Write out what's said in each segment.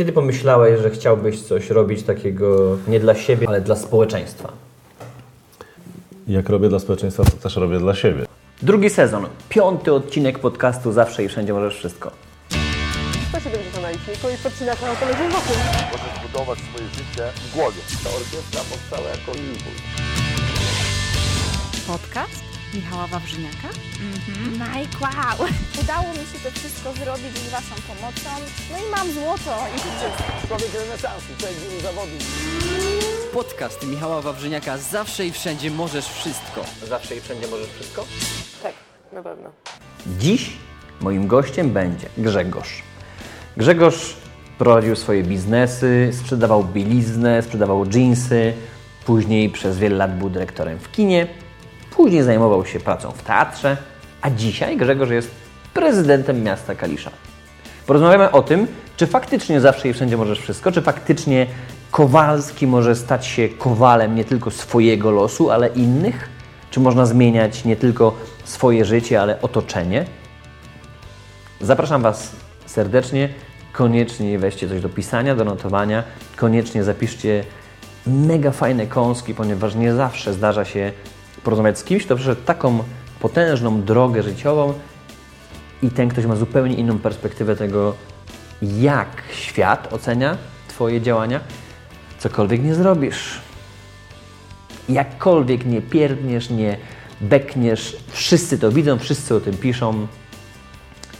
Kiedy pomyślałeś, że chciałbyś coś robić takiego nie dla siebie, ale dla społeczeństwa? Jak robię dla społeczeństwa, to też robię dla siebie. Drugi sezon, piąty odcinek podcastu Zawsze i Wszędzie Możesz Wszystko. 170 na liczniku i podcinać na telewizor wokół. Możesz budować swoje życie w głowie. Ta orkiestra powstała jako impuls. Podcast Michała Wawrzyniaka. Mike, wow! Udało mi się to wszystko zrobić z Waszą pomocą. No i mam złoto i Człowiek renesansu, wielu zawodów. Podcast Michała Wawrzyniaka Zawsze i Wszędzie Możesz Wszystko. Zawsze i Wszędzie Możesz Wszystko? Tak, na pewno. Dziś moim gościem będzie Grzegorz. Grzegorz prowadził swoje biznesy, sprzedawał bieliznę, sprzedawał dżinsy, później przez wiele lat był dyrektorem w kinie, później zajmował się pracą w teatrze, a dzisiaj Grzegorz jest prezydentem miasta Kalisza. Porozmawiamy o tym, czy faktycznie zawsze i wszędzie możesz wszystko, czy faktycznie Kowalski może stać się kowalem nie tylko swojego losu, ale innych? Czy można zmieniać nie tylko swoje życie, ale otoczenie? Zapraszam Was serdecznie. Koniecznie weźcie coś do pisania, do notowania. Koniecznie zapiszcie mega fajne kąski, ponieważ nie zawsze zdarza się porozmawiać z kimś, kto przeszedł taką potężną drogę życiową i ten ktoś ma zupełnie inną perspektywę tego, jak świat ocenia Twoje działania. Cokolwiek nie zrobisz, jakkolwiek nie pierdniesz, nie bekniesz, wszyscy to widzą, wszyscy o tym piszą.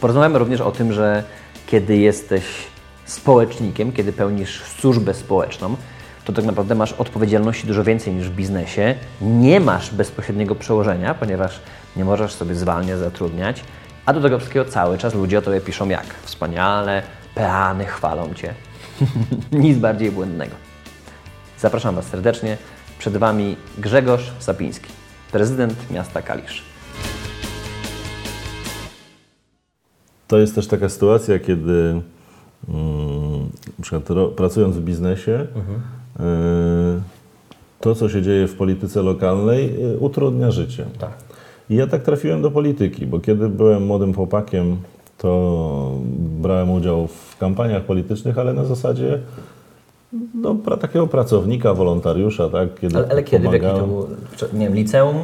Porozmawiamy również o tym, że kiedy jesteś społecznikiem, kiedy pełnisz służbę społeczną, to tak naprawdę masz odpowiedzialności dużo więcej niż w biznesie. Nie masz bezpośredniego przełożenia, ponieważ nie możesz sobie zwalniać, zatrudniać, a do tego wszystkiego cały czas ludzie o Tobie piszą jak wspaniale, peany chwalą Cię. Nic bardziej błędnego. Zapraszam Was serdecznie. Przed Wami Grzegorz Sapiński, prezydent miasta Kalisz. To jest też taka sytuacja, kiedy mm, na przykład ro, pracując w biznesie, y, to, co się dzieje w polityce lokalnej, y, utrudnia życie. Tak. I ja tak trafiłem do polityki, bo kiedy byłem młodym chłopakiem, to brałem udział w kampaniach politycznych, ale na zasadzie no, pra, takiego pracownika, wolontariusza, tak? Kiedy Ale, ale kiedy? W jakim to? Nie wiem, liceum?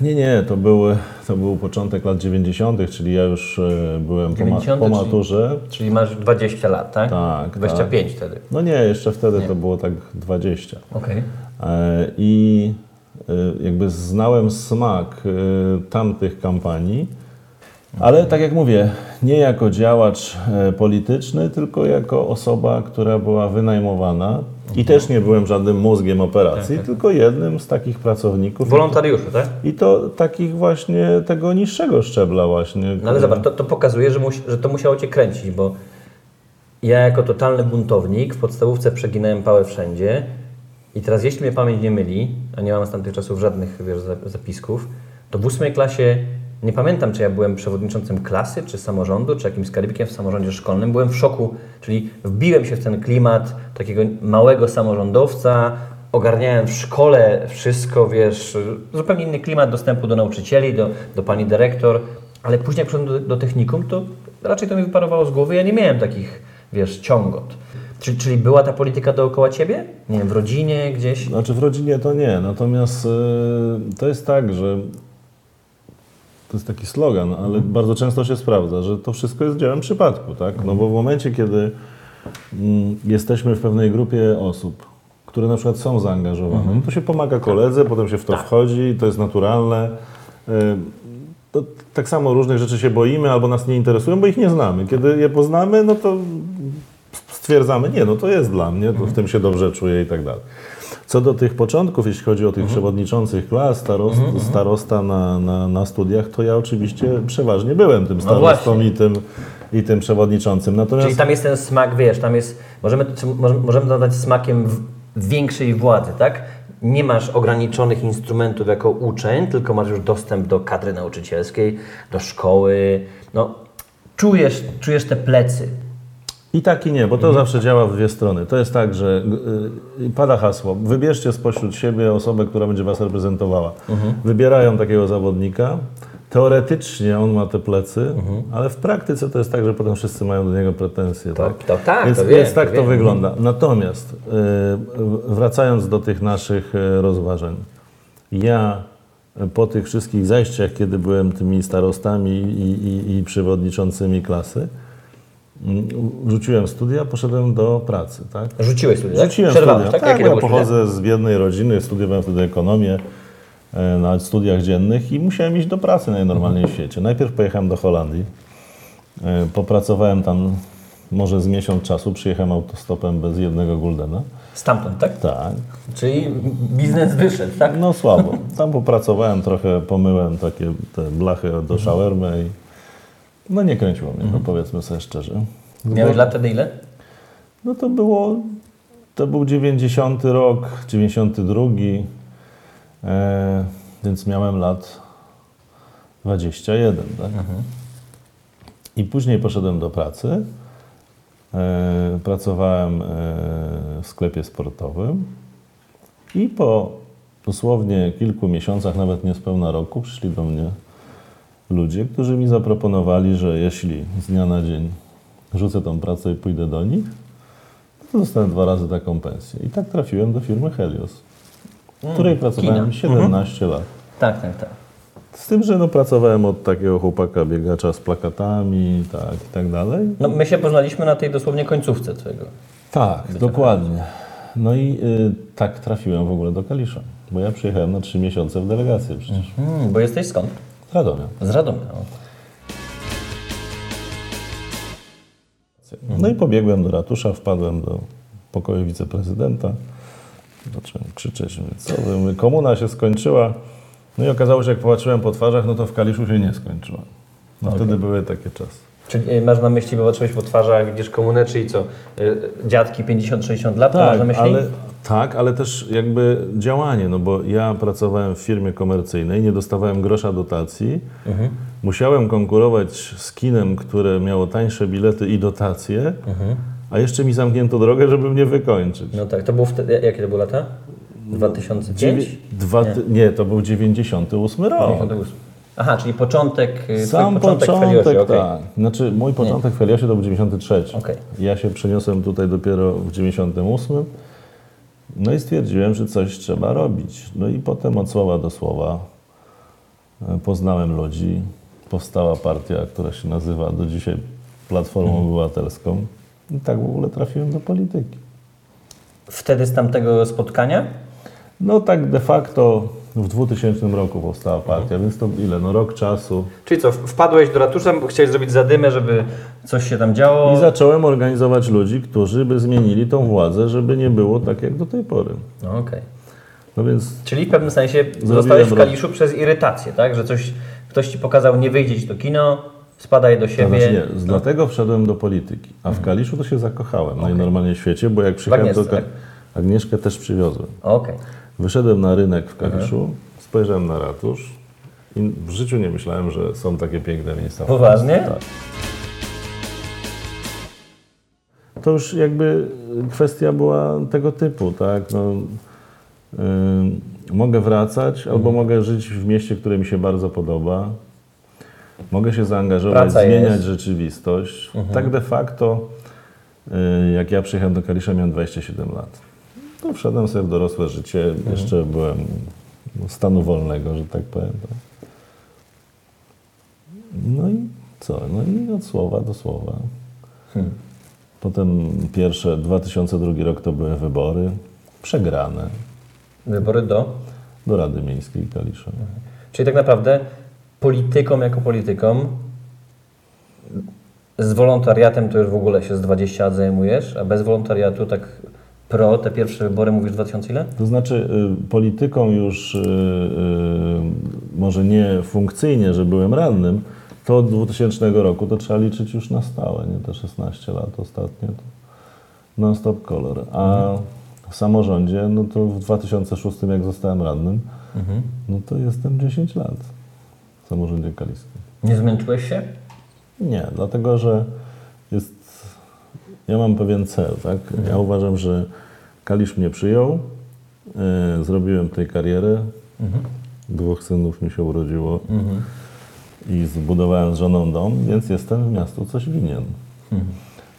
Nie, nie, to, były, to był początek lat 90., czyli ja już e, byłem po, ma, 90, po czyli- maturze. Czyli masz 20 lat, tak? Tak, 25 wtedy. No nie, jeszcze wtedy to było tak 20. Okej. E, I e, jakby znałem smak tamtych kampanii, ale tak jak mówię, nie jako działacz polityczny, tylko jako osoba, która była wynajmowana. I też nie byłem żadnym mózgiem operacji, tylko jednym z takich pracowników. Wolontariuszy, tak? I to takich właśnie tego niższego szczebla właśnie. No ale zobacz, to, to pokazuje, że, musi, że to musiało Cię kręcić, bo ja jako totalny buntownik w podstawówce przeginałem pałę wszędzie i teraz jeśli mnie pamięć nie myli, a nie mam z tamtych czasów żadnych wiesz, za- zapisków, to w ósmej klasie nie pamiętam, czy ja byłem przewodniczącym klasy, czy samorządu, czy jakimś skarbnikiem w samorządzie szkolnym. Byłem w szoku, czyli wbiłem się w ten klimat takiego małego samorządowca, ogarniałem w szkole wszystko, wiesz, zupełnie inny klimat dostępu do nauczycieli, do, do pani dyrektor, ale później jak przyszedłem do, do technikum, to raczej to mi wyparowało z głowy, ja nie miałem takich, wiesz, ciągot. Czyli, czyli była ta polityka dookoła Ciebie? Nie wiem, w rodzinie gdzieś? Znaczy w rodzinie to nie, natomiast y, to jest tak, że to jest taki slogan, ale bardzo często się sprawdza, że to wszystko jest dziełem przypadku, tak? No bo w momencie, kiedy mm, jesteśmy w pewnej grupie osób, które na przykład są zaangażowane, no to się pomaga koledze, potem się w to wchodzi, to jest naturalne. Y, to tak samo różnych rzeczy się boimy albo nas nie interesują, bo ich nie znamy. Kiedy je poznamy, no to stwierdzamy, nie, no to jest dla mnie, to w tym się dobrze czuję i tak dalej. Co do tych początków, jeśli chodzi o tych przewodniczących klas, starost, starosta na, na, na studiach, to ja oczywiście przeważnie byłem tym starostą właśnie. i, tym, i tym przewodniczącym. Natomiast Czyli tam jest ten smak, wiesz, tam jest, możemy, możemy, nazwać smakiem większej władzy, tak? Nie masz ograniczonych instrumentów jako uczeń, tylko masz już dostęp do kadry nauczycielskiej, do szkoły, no czujesz, czujesz te plecy. I tak i nie, bo to zawsze działa w dwie strony. To jest tak, że y, pada hasło, wybierzcie spośród siebie osobę, która będzie Was reprezentowała. Wybierają takiego zawodnika, teoretycznie on ma te plecy, ale w praktyce to jest tak, że potem wszyscy mają do niego pretensje. To- tak? to tak, więc, to wiem, więc tak to wiem. wygląda. Natomiast y, wracając do tych naszych y, rozważań, ja y, po tych wszystkich zajściach, kiedy byłem tymi starostami i, i, i przewodniczącymi klasy, rzuciłem studia, poszedłem do pracy. Tak? Rzuciłeś studia, tak? Rzuciłem Przerwałeś, studia. tak? Tak, ja pochodzę z biednej rodziny, studiowałem wtedy ekonomię e, na studiach dziennych i musiałem iść do pracy najnormalniej w świecie. Najpierw pojechałem do Holandii, e, popracowałem tam może z miesiąc czasu, przyjechałem autostopem bez jednego guldena. Stamtąd, tak? Tak, Czyli biznes wyszedł, tak? no słabo. Tam popracowałem trochę, pomyłem takie te blachy do shawarmy i no nie kręciło mnie, no powiedzmy sobie szczerze. Miałeś lat wtedy ile? No to było, to był 90 rok, 92, e, więc miałem lat 21, tak? I później poszedłem do pracy. E, pracowałem e, w sklepie sportowym i po dosłownie kilku miesiącach, nawet niespełna roku, przyszli do mnie ludzie, którzy mi zaproponowali, że jeśli z dnia na dzień rzucę tą pracę i pójdę do nich, to dostałem dwa razy taką pensję. I tak trafiłem do firmy Helios, w której pracowałem kino. 17 lat. Tak, tak, tak. Z tym, że no, pracowałem od takiego chłopaka biegacza z plakatami tak, i tak dalej. No my się poznaliśmy na tej dosłownie końcówce twojego. Tak, dokładnie. No i y, tak trafiłem w ogóle do Kalisza, bo ja przyjechałem na trzy miesiące w delegację przecież. Hmm, bo jesteś skąd? Radomia. Z Radomia. o. No i pobiegłem do ratusza, wpadłem do pokoju wiceprezydenta. Zacząłem krzyczeć, co wy? Komuna się skończyła. No i okazało się, jak popatrzyłem po twarzach, no to w Kaliszu się nie skończyła. No wtedy były takie czasy. Czyli y, masz na myśli, bo patrzyłeś po twarzach, widzisz komunę, czyli co? Y, dziadki 50-60 lat, to masz na myśli? ale, tak, ale też jakby działanie, no bo ja pracowałem w firmie komercyjnej, nie dostawałem grosza dotacji, Mhm. musiałem konkurować z kinem, które miało tańsze bilety i dotacje, a jeszcze mi zamknięto drogę, żeby mnie wykończyć. No tak, to było wtedy, jakie to były lata? 2005? Dziewię- dwa, nie. nie, to był 98 rok. 98. Aha, czyli początek, y, Sam początek, początek, Feliosie, okej. tak. Znaczy mój początek w Feliosie to był 93. Okej. Ja się przeniosłem tutaj dopiero w 98. No i stwierdziłem, że coś trzeba robić. No i potem od słowa do słowa e, poznałem ludzi. Powstała partia, która się nazywa do dzisiaj Platformą Mhm. Obywatelską. I tak w ogóle trafiłem do polityki. Wtedy z tamtego spotkania? No tak de facto w 2000 roku powstała partia, więc to ile? No rok czasu. Czyli co, wpadłeś do ratusza, chciałeś zrobić zadymę, żeby coś się tam działo? I zacząłem organizować ludzi, którzy by zmienili tą władzę, żeby nie było tak jak do tej pory. No okej. No więc Czyli w pewnym sensie zostałeś w rok. Kaliszu przez irytację, tak? Że coś, ktoś ci pokazał, nie wyjdzie ci to kino, spadaj do to siebie. znaczy nie, z- dlatego wszedłem do polityki. A w Kaliszu to się zakochałem najnormalniej w świecie, bo jak przyjechałem do Agnieszce, tak? Agnieszkę też przywiozłem. Okej. Wyszedłem na rynek w Kaliszu, spojrzałem na ratusz i w życiu nie myślałem, że są takie piękne miejsca. Poważnie? Tak. To już jakby kwestia była tego typu, tak? No, ym, mogę wracać albo Mhm. mogę żyć w mieście, które mi się bardzo podoba. Mogę się zaangażować, Praca zmieniać jest. rzeczywistość. Mhm. Tak de facto, y, jak ja przyjechałem do Kalisza, miałem 27 lat. To wszedłem sobie w dorosłe życie, Mhm. jeszcze byłem no, stanu wolnego, że tak powiem. Tak. No i co? No i od słowa do słowa. Hmm. Potem pierwsze, 2002 rok to były wybory, przegrane Wybory do? do Rady Miejskiej Kalisza. Czyli tak naprawdę polityką jako polityką z wolontariatem to już w ogóle się z 20 lat zajmujesz, a bez wolontariatu tak pro, te pierwsze wybory mówisz 2000 ile? To znaczy y, polityką już y, y, może nie funkcyjnie, że byłem radnym, to od 2000 roku to trzeba liczyć już na stałe, nie te 16 lat ostatnie. To non-stop kolor. A w samorządzie, no to w 2006 jak zostałem radnym, no to jestem 10 lat w samorządzie kaliskim. Nie zmęczyłeś się? Nie, dlatego że jest. Ja mam pewien cel, tak? Ja uważam, że Kalisz mnie przyjął, e, zrobiłem tej karierę. Dwóch synów mi się urodziło. i zbudowałem z żoną dom, więc jestem miastu coś winien.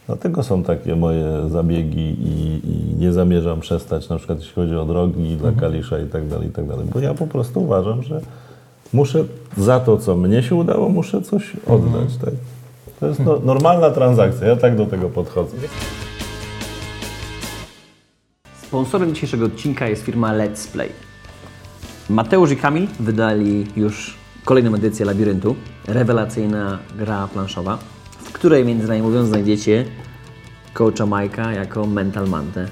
Dlatego są takie moje zabiegi i, i nie zamierzam przestać, na przykład jeśli chodzi o drogi dla Kalisza i tak dalej, i tak dalej. Bo ja po prostu uważam, że muszę za to, co mnie się udało, muszę coś oddać. Tak? To jest no, normalna transakcja, ja tak do tego podchodzę. Sponsorem dzisiejszego odcinka jest firma Let's Play. Mateusz i Kamil wydali już kolejną edycję Labiryntu. Rewelacyjna gra planszowa, w której między innymi mówiąc znajdziecie coacha Majka jako mental mantę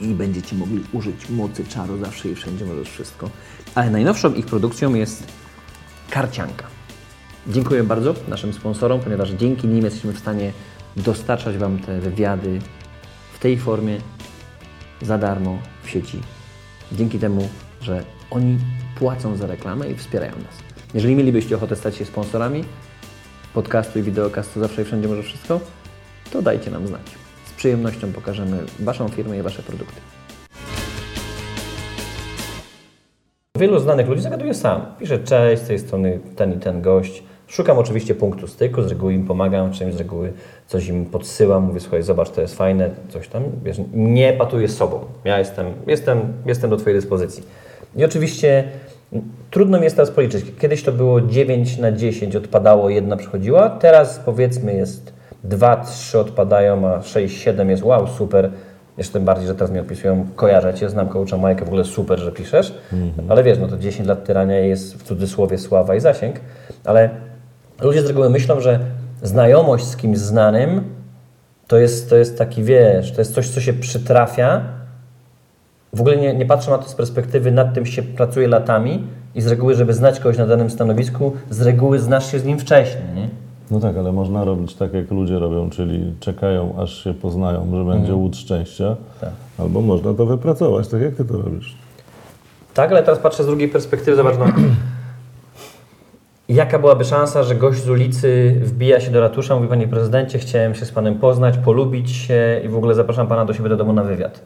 i będziecie mogli użyć mocy czaru zawsze i wszędzie możesz wszystko. Ale najnowszą ich produkcją jest karcianka. Dziękuję bardzo naszym sponsorom, ponieważ dzięki nim jesteśmy w stanie dostarczać Wam te wywiady w tej formie za darmo w sieci. Dzięki temu, że oni płacą za reklamę i wspierają nas. Jeżeli mielibyście ochotę stać się sponsorami podcastu i wideokastu Zawsze i Wszędzie Może Wszystko, to dajcie nam znać. Z przyjemnością pokażemy Waszą firmę i Wasze produkty. Wielu znanych ludzi zagaduje sam. Pisze cześć, z tej strony ten i ten gość. Szukam oczywiście punktu styku, z reguły im pomagam, czymś z reguły coś im podsyłam, mówię słuchaj, zobacz, to jest fajne, coś tam. Wiesz, nie patuję z sobą. Ja jestem, jestem, jestem do Twojej dyspozycji. I oczywiście trudno mi jest teraz policzyć. Kiedyś to było 9 na 10 odpadało, jedna przychodziła. Teraz powiedzmy jest 2, 3 odpadają, a 6, 7 jest wow, super. Jeszcze tym bardziej, że teraz mi odpisują, kojarzę Cię, znam coacha Majkę, w ogóle super, że piszesz. Ale wiesz, no to 10 lat tyrania jest w cudzysłowie sława i zasięg. Ale ludzie z reguły myślą, że znajomość z kimś znanym to jest, to jest taki, wiesz, to jest coś, co się przytrafia. W ogóle nie, nie patrzą na to z perspektywy, nad tym się pracuje latami i z reguły, żeby znać kogoś na danym stanowisku, z reguły znasz się z nim wcześniej, nie? No tak, ale można robić tak, jak ludzie robią, czyli czekają, aż się poznają, że będzie łód szczęścia, Tak. albo można to wypracować, tak jak ty to robisz. Tak, ale teraz patrzę z drugiej perspektywy, zobacz, no, jaka byłaby szansa, że gość z ulicy wbija się do ratusza, mówi Panie Prezydencie, chciałem się z Panem poznać, polubić się i w ogóle zapraszam Pana do siebie do domu na wywiad.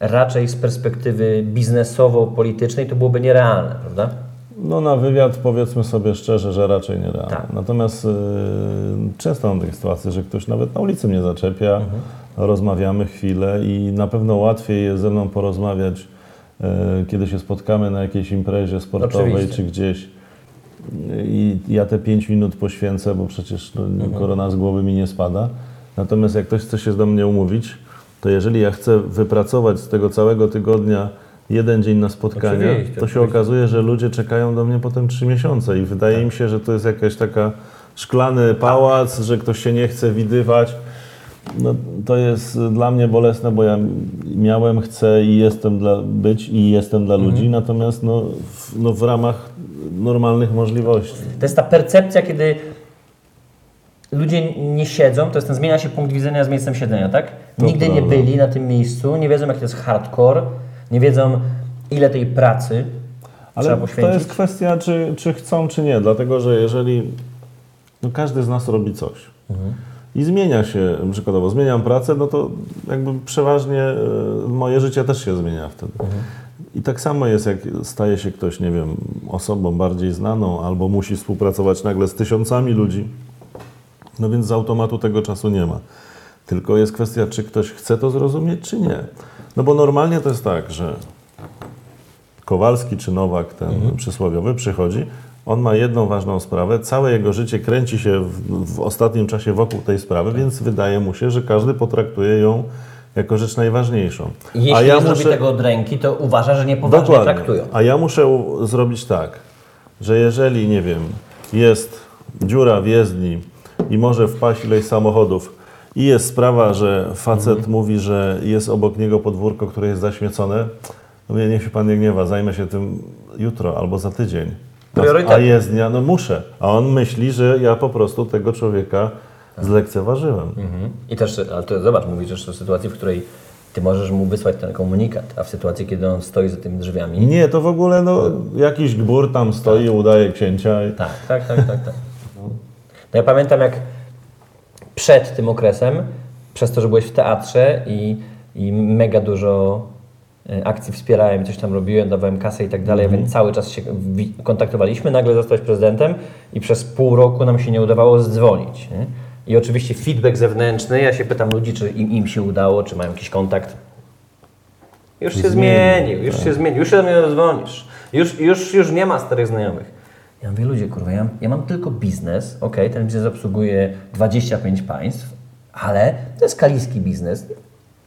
Raczej z perspektywy biznesowo-politycznej to byłoby nierealne, prawda? No na wywiad powiedzmy sobie szczerze, że raczej nie realne. Tak. Natomiast y, często mam takie sytuacje, że ktoś nawet na ulicy mnie zaczepia, rozmawiamy chwilę i na pewno łatwiej jest ze mną porozmawiać, y, kiedy się spotkamy na jakiejś imprezie sportowej Oczywiście. czy gdzieś. I ja te 5 minut poświęcę, bo przecież no, korona z głowy mi nie spada. Natomiast jak ktoś chce się do mnie umówić, to jeżeli ja chcę wypracować z tego całego tygodnia jeden dzień na spotkanie, Oczywiście, to się oczywiście. okazuje, że ludzie czekają do mnie potem 3 miesiące i wydaje Tak. im się, że to jest jakaś taka szklany pałac, że ktoś się nie chce widywać. No, to jest dla mnie bolesne, bo ja miałem, chcę i jestem dla być i jestem dla Mhm. ludzi, natomiast no, w, no, w ramach normalnych możliwości. To jest ta percepcja, kiedy ludzie nie siedzą, to jest ten zmienia się punkt widzenia z miejscem siedzenia, tak? To Nigdy nie prawda. byli na tym miejscu, nie wiedzą, jak to jest hardcore, nie wiedzą, ile tej pracy trzeba Ale to poświęcić. jest kwestia, czy, czy chcą, czy nie. Dlatego, że jeżeli no każdy z nas robi coś i zmienia się, przykładowo zmieniam pracę, no to jakby przeważnie e, moje życie też się zmienia wtedy. I tak samo jest, jak staje się ktoś, nie wiem, osobą bardziej znaną albo musi współpracować nagle z tysiącami ludzi, no więc z automatu tego czasu nie ma. Tylko jest kwestia, czy ktoś chce to zrozumieć, czy nie. No bo normalnie to jest tak, że Kowalski czy Nowak, ten przysłowiowy, przychodzi, on ma jedną ważną sprawę, całe jego życie kręci się w, w ostatnim czasie wokół tej sprawy, więc wydaje mu się, że każdy potraktuje ją jako rzecz najważniejszą. Jeśli nie zrobi tego od ręki, to uważa, że niepoważnie Dokładnie. traktują. A ja muszę zrobić tak, że jeżeli, nie wiem, jest dziura w jezdni i może wpaść ileś samochodów i jest sprawa, że facet Mhm. mówi, że jest obok niego podwórko, które jest zaśmiecone, no mnie niech się pan nie gniewa, zajmę się tym jutro albo za tydzień. A, Priorytety. a jezdnia, no muszę. A on myśli, że ja po prostu tego człowieka zlekceważyłem. Mhm. I też, ale to zobacz, mówisz też o sytuacji, w której ty możesz mu wysłać ten komunikat, a w sytuacji, kiedy on stoi za tymi drzwiami. Nie, to w ogóle no, jakiś gbur tam stoi, udaje księcia. I... Tak, tak, tak, tak. tak. No ja pamiętam, jak przed tym okresem, przez to, że byłeś w teatrze i, i mega dużo akcji wspierałem, coś tam robiłem, dawałem kasę i tak dalej, Mhm. więc cały czas się kontaktowaliśmy. Nagle zostałeś prezydentem i przez pół roku nam się nie udawało zdzwonić. Nie? I oczywiście feedback zewnętrzny, ja się pytam ludzi, czy im, im się udało, czy mają jakiś kontakt. Już się Zmienił, zmienił, już tak. się zmienił, już się do mnie dzwonisz. Już, już, już nie ma starych znajomych. Ja mówię, ludzie, kurwa, ja, ja mam tylko biznes, ok, ten biznes obsługuje 25 państw, ale to jest kaliski biznes.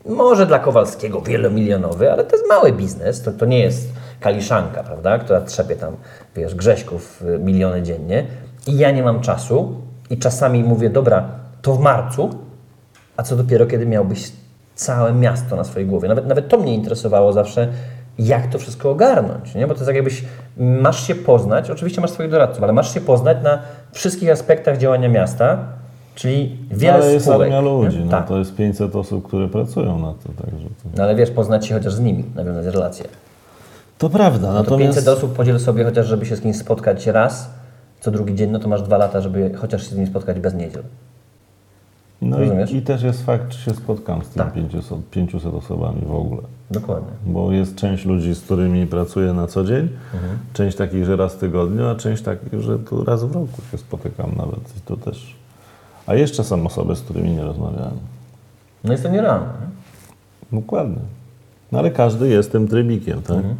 Może dla Kowalskiego wielomilionowy, ale to jest mały biznes, to, to nie jest kaliszanka, prawda, która trzepie tam, wiesz, grześków y, miliony dziennie. I ja nie mam czasu i czasami mówię, dobra, to w marcu, a co dopiero, kiedy miałbyś całe miasto na swojej głowie. Nawet, nawet to mnie interesowało zawsze, jak to wszystko ogarnąć, nie? Bo to jest tak jakbyś, masz się poznać, oczywiście masz swoich doradców, ale masz się poznać na wszystkich aspektach działania miasta, czyli wiele Ale jest spółek. armia ludzi, no, tak. to jest 500 osób, które pracują na to. Także to... No ale wiesz, poznać się chociaż z nimi, nawiązać relacje. to prawda, No to 500 osób podziel sobie chociaż, żeby się z kimś spotkać raz, co drugi dzień, no to masz dwa lata, żeby chociaż się z nim spotkać bez niedziel. No i, i też jest fakt, czy się spotkam z tymi Tak. 500, 500 osobami w ogóle. Dokładnie. Bo jest część ludzi, z którymi pracuję na co dzień, Mhm. część takich, że raz w tygodniu, a część takich, że tu raz w roku się spotykam nawet. I to też. A jeszcze są osoby, z którymi nie rozmawiałem. No jest to nierealne. nie? Dokładnie. No ale każdy jest tym trybikiem, tak? Mhm.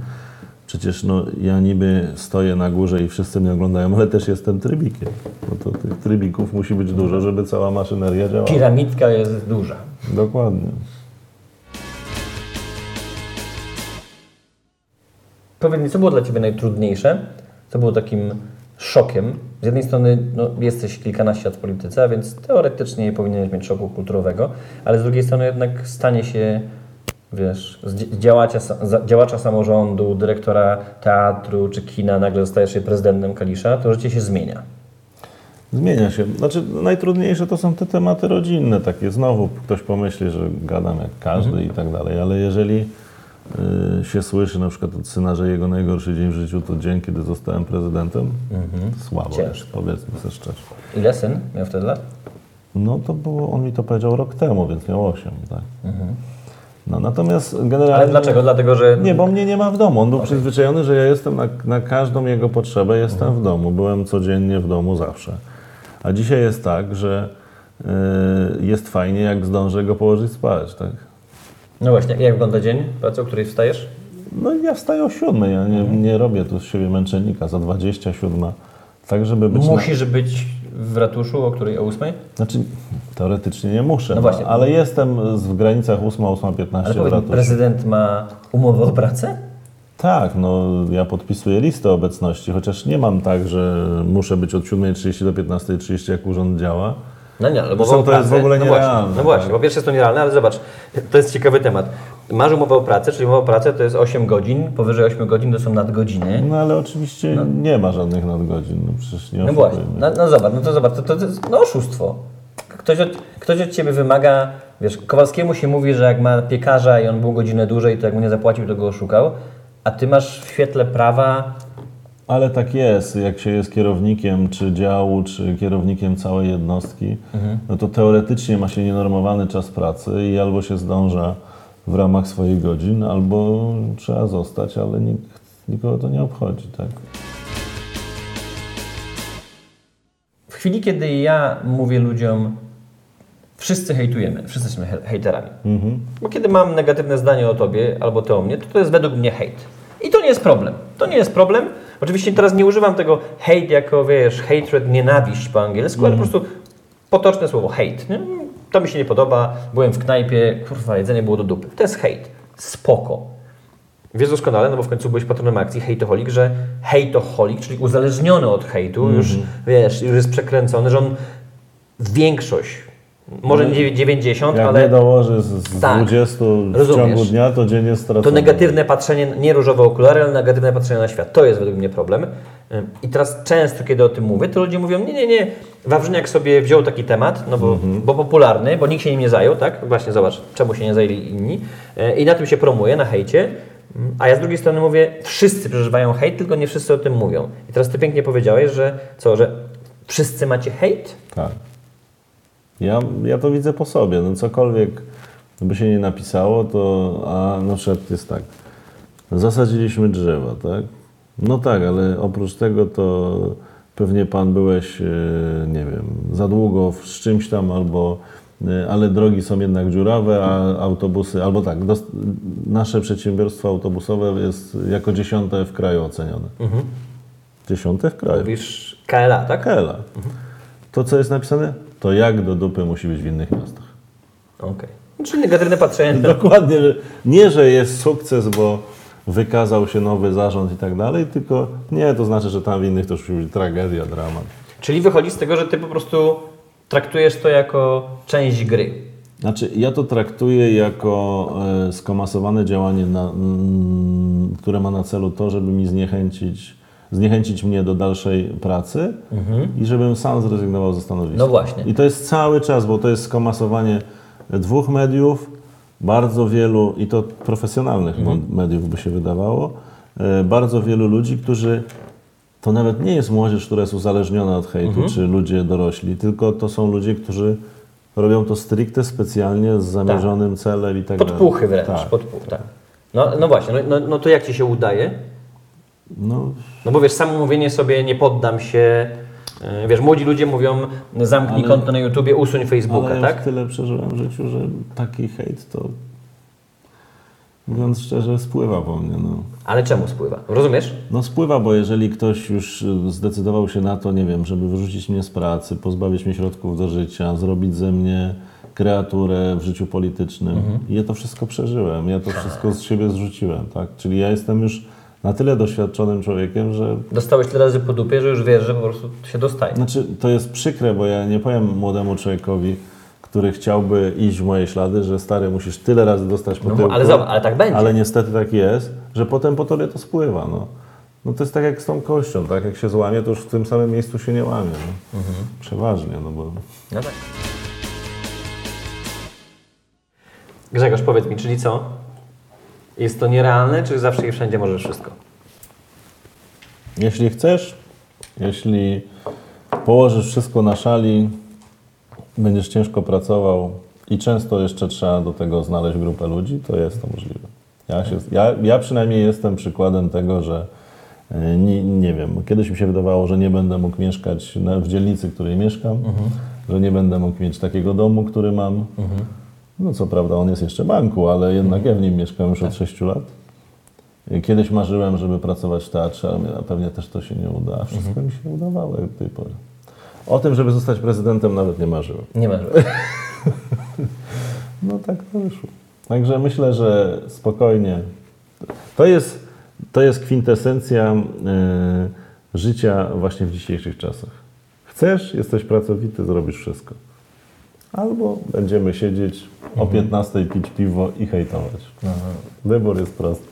Przecież no, ja niby stoję na górze i wszyscy mnie oglądają, ale też jestem trybikiem. No to tych trybików musi być dużo, żeby cała maszyneria działała. Piramidka jest duża. Dokładnie. Powiedz mi, co było dla Ciebie najtrudniejsze? Co było takim szokiem? Z jednej strony no, jesteś kilkanaście lat w polityce, a więc teoretycznie nie powinieneś mieć szoku kulturowego, ale z drugiej strony jednak stanie się, wiesz, z działacza, działacza samorządu, dyrektora teatru czy kina, nagle zostajesz się prezydentem Kalisza, to życie się zmienia. Zmienia się. Znaczy, najtrudniejsze to są te tematy rodzinne, takie znowu ktoś pomyśli, że gadam jak każdy Mhm. i tak dalej, ale jeżeli się słyszy na przykład od syna, że jego najgorszy dzień w życiu to dzień, kiedy zostałem prezydentem, słabo Ciężko. powiedzmy sobie szczerze. Ile syn miał wtedy lat? No to było, on mi to powiedział rok temu, więc miał 8, tak. No natomiast generalnie... Ale dlaczego? Dlatego, że... Nie, bo mnie nie ma w domu. On był przyzwyczajony, że ja jestem na, na każdą jego potrzebę, jestem Mhm. w domu. Byłem codziennie w domu zawsze. A dzisiaj jest tak, że y, jest fajnie, jak zdążę go położyć spać, tak? No właśnie, jak wygląda dzień pracy, o której wstajesz? No ja wstaję o siódmej, ja nie, nie robię tu z siebie męczennika za 27, tak żeby być... Na, Musisz być w ratuszu, o której? O ósmej? znaczy, teoretycznie nie muszę, No właśnie. ale jestem z- w granicach 8, 8.15 Ale w ratuszu. prezydent ma umowę o pracę? Tak, no ja podpisuję listę obecności, chociaż nie mam tak, że muszę być od 7.30 do 15.30, jak urząd działa. No nie, ale Zresztą umowę o to jest w ogóle no właśnie, nierealne, no właśnie, po pierwsze jest to nierealne, ale zobacz, to jest ciekawy temat. Masz umowę o pracę, czyli umowa o pracę to jest 8 godzin, powyżej 8 godzin to są nadgodziny. No ale oczywiście nie ma żadnych nadgodzin, no przecież nie No właśnie, no, no zobacz, no to zobacz, to, to, to jest no oszustwo. Ktoś od, ktoś od Ciebie wymaga, wiesz, Kowalskiemu się mówi, że jak ma piekarza i on był godzinę dłużej, to jak mu nie zapłacił, to go oszukał, a Ty masz w świetle prawa Ale tak jest, jak się jest kierownikiem czy działu, czy kierownikiem całej jednostki, Mhm. no to teoretycznie ma się nienormowany czas pracy i albo się zdąża w ramach swoich godzin, albo trzeba zostać, ale nikt, nikogo to nie obchodzi, tak? W chwili, kiedy ja mówię ludziom, wszyscy hejtujemy, wszyscy jesteśmy he- hejterami. Bo kiedy mam negatywne zdanie o tobie albo ty o mnie, to to jest według mnie hejt. I to nie jest problem. To nie jest problem. Oczywiście teraz nie używam tego hate jako, wiesz, hatred, nienawiść po angielsku, ale po prostu potoczne słowo hate. Nie? To mi się nie podoba, byłem w knajpie, kurwa, jedzenie było do dupy. To jest hate. Spoko. Wiesz doskonale, no bo w końcu byłeś patronem akcji Hejtoholik, że hejtoholik, czyli uzależniony od hejtu, już wiesz, już jest przekręcony, że on większość, może nie 90, Jak ale nie dołoży z, z Tak. 20 w Rozumiesz. ciągu dnia, to dzień jest stracony. to negatywne patrzenie, nie różowe okulary, ale negatywne patrzenie na świat. To jest według mnie problem. I teraz często, kiedy o tym mówię, to ludzie mówią, nie, nie, nie, Wawrzyniak sobie wziął taki temat, no bo, bo popularny, bo nikt się nim nie zajął, tak? Właśnie zobacz, czemu się nie zajęli inni. Yy, I na tym się promuje, na hejcie. A ja z drugiej strony mówię, wszyscy przeżywają hejt, tylko nie wszyscy o tym mówią. I teraz ty pięknie powiedziałeś, że co, że wszyscy macie hejt? Tak. Ja, ja to widzę po sobie. No cokolwiek by się nie napisało, to a na przykład jest tak. Zasadziliśmy drzewa, tak? No tak, ale oprócz tego to pewnie pan byłeś, e, nie wiem, za długo w- z czymś tam albo e, ale drogi są jednak dziurawe, a autobusy, albo tak, nasze przedsiębiorstwo autobusowe jest jako dziesiąte w kraju ocenione. Dziesiąte w kraju. Mówisz KLA, tak? Kela. To, co jest napisane, to jak do dupy musi być w innych miastach. Okej. Czyli negatywne patrzenie. Dokładnie, że nie, że jest sukces, bo wykazał się nowy zarząd i tak dalej, tylko nie, to znaczy, że tam w innych to już być tragedia, dramat. Czyli wychodzi z tego, że ty po prostu traktujesz to jako część gry. Znaczy, ja to traktuję jako e, skomasowane działanie, na, które ma na celu to, żeby mi zniechęcić, zniechęcić mnie do dalszej pracy i żebym sam zrezygnował ze stanowiska. No właśnie. I to jest cały czas, bo to jest skomasowanie dwóch mediów, bardzo wielu, i to profesjonalnych Mhm. mediów by się wydawało, e, bardzo wielu ludzi, którzy to nawet nie jest młodzież, która jest uzależniona od hejtu, Mhm. czy ludzie dorośli, tylko to są ludzie, którzy robią to stricte specjalnie z zamierzonym celem i tak dalej. Podpuchy wręcz. Tak. Podpuch, tak. No, no właśnie, no, no, no to jak ci się udaje? No, No bo wiesz, samo mówienie sobie nie poddam się. e, Wiesz, młodzi ludzie mówią zamknij Ale- konto na YouTubie, usuń Facebooka, ale ja tak? tyle przeżyłem w życiu, że taki hejt to mówiąc szczerze spływa po mnie. No. Ale czemu spływa? Rozumiesz? No spływa, bo jeżeli ktoś już zdecydował się na to, nie wiem, żeby wyrzucić mnie z pracy, pozbawić mnie środków do życia, zrobić ze mnie kreaturę w życiu politycznym. I ja to wszystko przeżyłem, ja to wszystko z siebie zrzuciłem, tak? Czyli ja jestem już na tyle doświadczonym człowiekiem, że Dostałeś tyle razy po dupie, że już wiesz, że po prostu się dostaje. Znaczy, to jest przykre, bo ja nie powiem młodemu człowiekowi, który chciałby iść w moje ślady, że stary, musisz tyle razy dostać po No, tyłku. ale zobacz, ale tak będzie. Ale niestety tak jest, że potem po tobie to spływa, no. No to jest tak jak z tą kością, tak? Jak się złamie, to już w tym samym miejscu się nie łamie, no. Mhm. Przeważnie, no bo... No tak. Grzegorz, powiedz mi, czyli co? Jest to nierealne, czy zawsze i wszędzie możesz wszystko? Jeśli chcesz, jeśli położysz wszystko na szali, będziesz ciężko pracował i często jeszcze trzeba do tego znaleźć grupę ludzi, to jest to możliwe. Ja, się, ja, ja przynajmniej jestem przykładem tego, że e, nie, nie wiem, kiedyś mi się wydawało, że nie będę mógł mieszkać w dzielnicy, w której mieszkam, że nie będę mógł mieć takiego domu, który mam. No co prawda on jest jeszcze banku, ale jednak ja w nim mieszkam już od 6 lat. Kiedyś marzyłem, żeby pracować w teatrze, ale pewnie też to się nie uda. a Wszystko mi się udawało jak do tej pory. O tym, żeby zostać prezydentem nawet nie marzyłem. Nie masz. No tak to wyszło. Także myślę, że spokojnie. To jest, to jest kwintesencja e, życia właśnie w dzisiejszych czasach. Chcesz, jesteś pracowity, zrobisz wszystko. Albo będziemy siedzieć o 15 pić piwo i hejtować. Wybór jest prosty.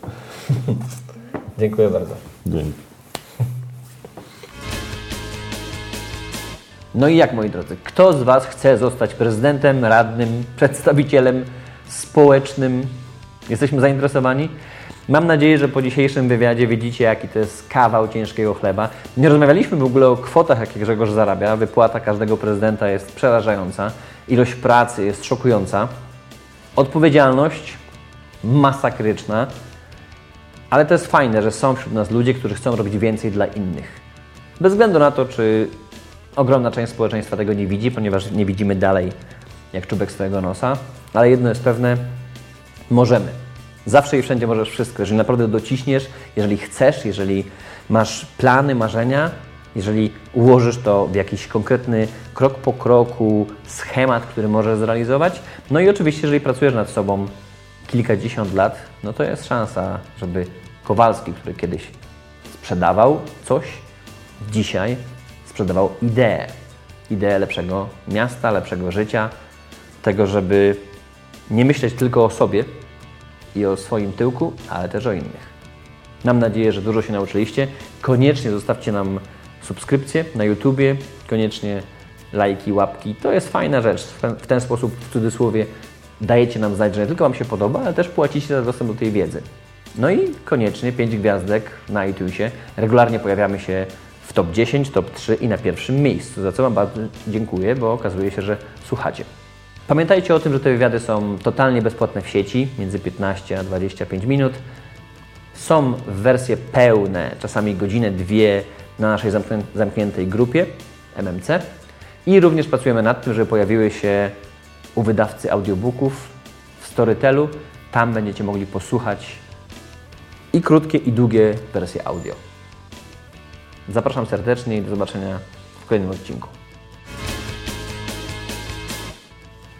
Dziękuję bardzo. Dzięki. No i jak, moi drodzy, kto z Was chce zostać prezydentem, radnym, przedstawicielem społecznym? Jesteśmy zainteresowani? Mam nadzieję, że po dzisiejszym wywiadzie widzicie, jaki to jest kawał ciężkiego chleba. Nie rozmawialiśmy w ogóle o kwotach, jakie Grzegorz zarabia. Wypłata każdego prezydenta jest przerażająca. Ilość pracy jest szokująca. Odpowiedzialność masakryczna. Ale to jest fajne, że są wśród nas ludzie, którzy chcą robić więcej dla innych. Bez względu na to, czy ogromna część społeczeństwa tego nie widzi, ponieważ nie widzimy dalej jak czubek swojego nosa. Ale jedno jest pewne, możemy. Zawsze i wszędzie możesz wszystko. Jeżeli naprawdę dociśniesz, jeżeli chcesz, jeżeli masz plany, marzenia, jeżeli ułożysz to w jakiś konkretny krok po kroku schemat, który możesz zrealizować, no i oczywiście, jeżeli pracujesz nad sobą kilkadziesiąt lat, no to jest szansa, żeby Kowalski, który kiedyś sprzedawał coś, dzisiaj sprzedawał ideę. Ideę lepszego miasta, lepszego życia, tego, żeby nie myśleć tylko o sobie i o swoim tyłku, ale też o innych. Mam nadzieję, że dużo się nauczyliście. Koniecznie zostawcie nam subskrypcję na YouTubie, koniecznie lajki, łapki. To jest fajna rzecz. W ten sposób, w cudzysłowie, dajecie nam znać, że nie tylko Wam się podoba, ale też płacicie za dostęp do tej wiedzy. No i koniecznie 5 gwiazdek na iTunesie. Regularnie pojawiamy się w top 10, top 3 i na pierwszym miejscu, za co Wam bardzo dziękuję, bo okazuje się, że słuchacie. Pamiętajcie o tym, że te wywiady są totalnie bezpłatne w sieci, między 15 a 25 minut. Są wersje pełne, czasami godzinę, dwie na naszej zamkniętej grupie MMC i również pracujemy nad tym, żeby pojawiły się u wydawcy audiobooków w Storytelu. Tam będziecie mogli posłuchać i krótkie, i długie wersje audio. Zapraszam serdecznie i do zobaczenia w kolejnym odcinku.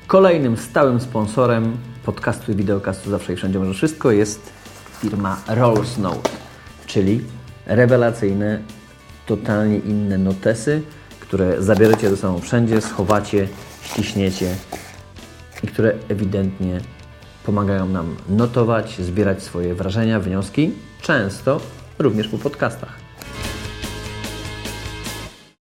Kolejnym stałym sponsorem podcastu i wideokastu Zawsze i Wszędzie Może Wszystko jest firma Rolls Note, czyli rewelacyjne, totalnie inne notesy, które zabierzecie ze sobą wszędzie, schowacie, ściśniecie i które ewidentnie pomagają nam notować, zbierać swoje wrażenia, wnioski, często również po podcastach.